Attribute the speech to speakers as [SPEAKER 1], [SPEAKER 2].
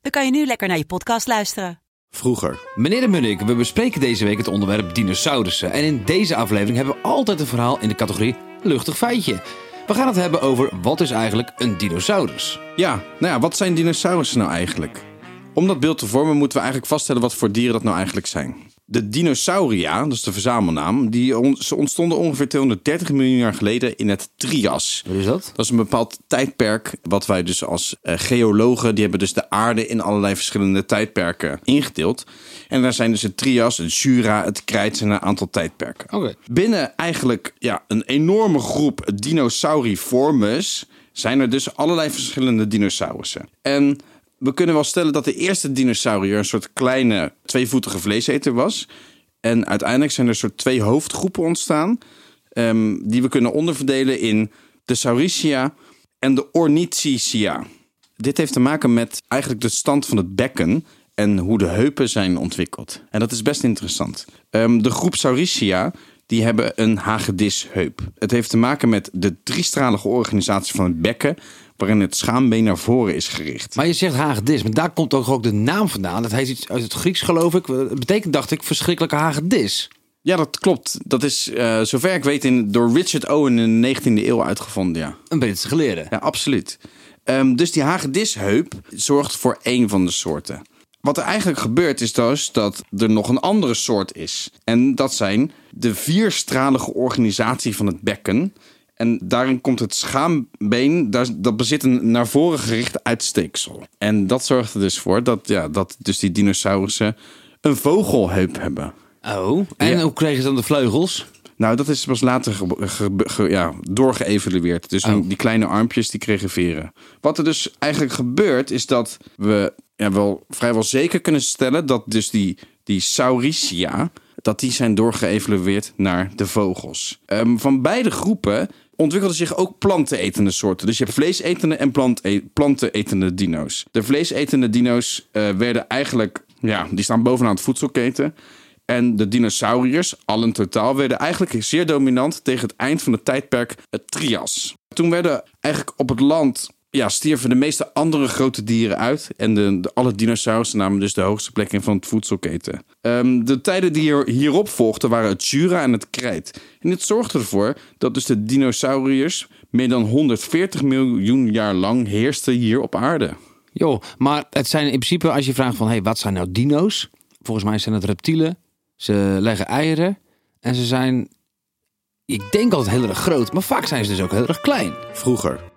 [SPEAKER 1] dan kan je nu lekker naar je podcast luisteren.
[SPEAKER 2] Vroeger.
[SPEAKER 3] Meneer de Munnik, we bespreken deze week het onderwerp dinosaurussen. En in deze aflevering hebben we altijd een verhaal in de categorie luchtig feitje. We gaan het hebben over wat is eigenlijk een dinosaurus?
[SPEAKER 2] Ja, nou ja, wat zijn dinosaurussen nou eigenlijk? Om dat beeld te vormen moeten we eigenlijk vaststellen wat voor dieren dat nou eigenlijk zijn. De dinosauria, dat is de verzamelnaam, die ontstonden ongeveer 230 miljoen jaar geleden in het Trias.
[SPEAKER 3] Wat is dat?
[SPEAKER 2] Dat is een bepaald tijdperk wat wij dus als eh, geologen, die hebben dus de aarde in allerlei verschillende tijdperken ingedeeld. En daar zijn dus het Trias, het Jura, het Krijt zijn een aantal tijdperken. Binnen eigenlijk ja, een enorme groep dinosauriformes zijn er dus allerlei verschillende dinosaurussen. En we kunnen wel stellen dat de eerste dinosaurier een soort kleine tweevoetige vleeseter was. En uiteindelijk zijn er soort twee hoofdgroepen ontstaan. ehm, die we kunnen onderverdelen in de Saurischia en de Ornithischia. Dit heeft te maken met eigenlijk de stand van het bekken en hoe de heupen zijn ontwikkeld. En dat is best interessant. Ehm, de groep Saurischia die hebben een hagedisheup. Het heeft te maken met de driestralige organisatie van het bekken, waarin het schaambeen naar voren is gericht.
[SPEAKER 3] Maar je zegt hagedis, maar daar komt ook, ook de naam vandaan. Dat heet iets uit het Grieks, geloof ik. Het betekent, dacht ik, verschrikkelijke hagedis.
[SPEAKER 2] Ja, dat klopt. Dat is, eh, zover ik weet, in, door Richard Owen in de 19e eeuw uitgevonden. Ja,
[SPEAKER 3] Een Britse geleerde.
[SPEAKER 2] ja absoluut. Ehm, dus die hagedisheup zorgt voor één van de soorten. Wat er eigenlijk gebeurt is dus dat er nog een andere soort is. En dat zijn de vierstralige organisatie van het bekken. En daarin komt het schaambeen, dat bezit een naar voren gericht uitsteeksel. En dat zorgt er dus voor dat, ja, dat dus die dinosaurussen een vogelheup hebben.
[SPEAKER 3] Oh. En
[SPEAKER 2] Ja.
[SPEAKER 3] hoe kregen ze dan de vleugels?
[SPEAKER 2] Nou, dat is pas later ge- ge- ge- ja, doorgeëvalueerd. Dus
[SPEAKER 3] Oh.
[SPEAKER 2] die kleine armpjes die kregen veren. Wat er dus eigenlijk gebeurt, is dat we ja, wel vrijwel zeker kunnen stellen dat dus die, die Saurischia, dat die zijn doorgeëvalueerd naar de vogels. Ehm, van beide groepen ontwikkelden zich ook plantenetende soorten. Dus je hebt vleesetende en plante- plantenetende dino's. De vleesetende dino's eh, werden eigenlijk, ja, die staan bovenaan het voedselketen. En de dinosauriërs, al in totaal, werden eigenlijk zeer dominant tegen het eind van het tijdperk het Trias. Toen werden eigenlijk op het land, ja, stierven de meeste andere grote dieren uit. En de, alle dinosaurussen namen dus de hoogste plek in van het voedselketen. Ehm, de tijden die hier, hierop volgden waren het Jura en het Krijt. En dit zorgde ervoor dat dus de dinosauriërs meer dan 140 miljoen jaar lang heersten hier op aarde.
[SPEAKER 3] Joh, maar het zijn in principe, als je vraagt van, hey, wat zijn nou dino's? Volgens mij zijn het reptielen. Ze leggen eieren. En ze zijn, ik denk altijd heel erg groot. Maar vaak zijn ze dus ook heel erg klein.
[SPEAKER 2] Vroeger.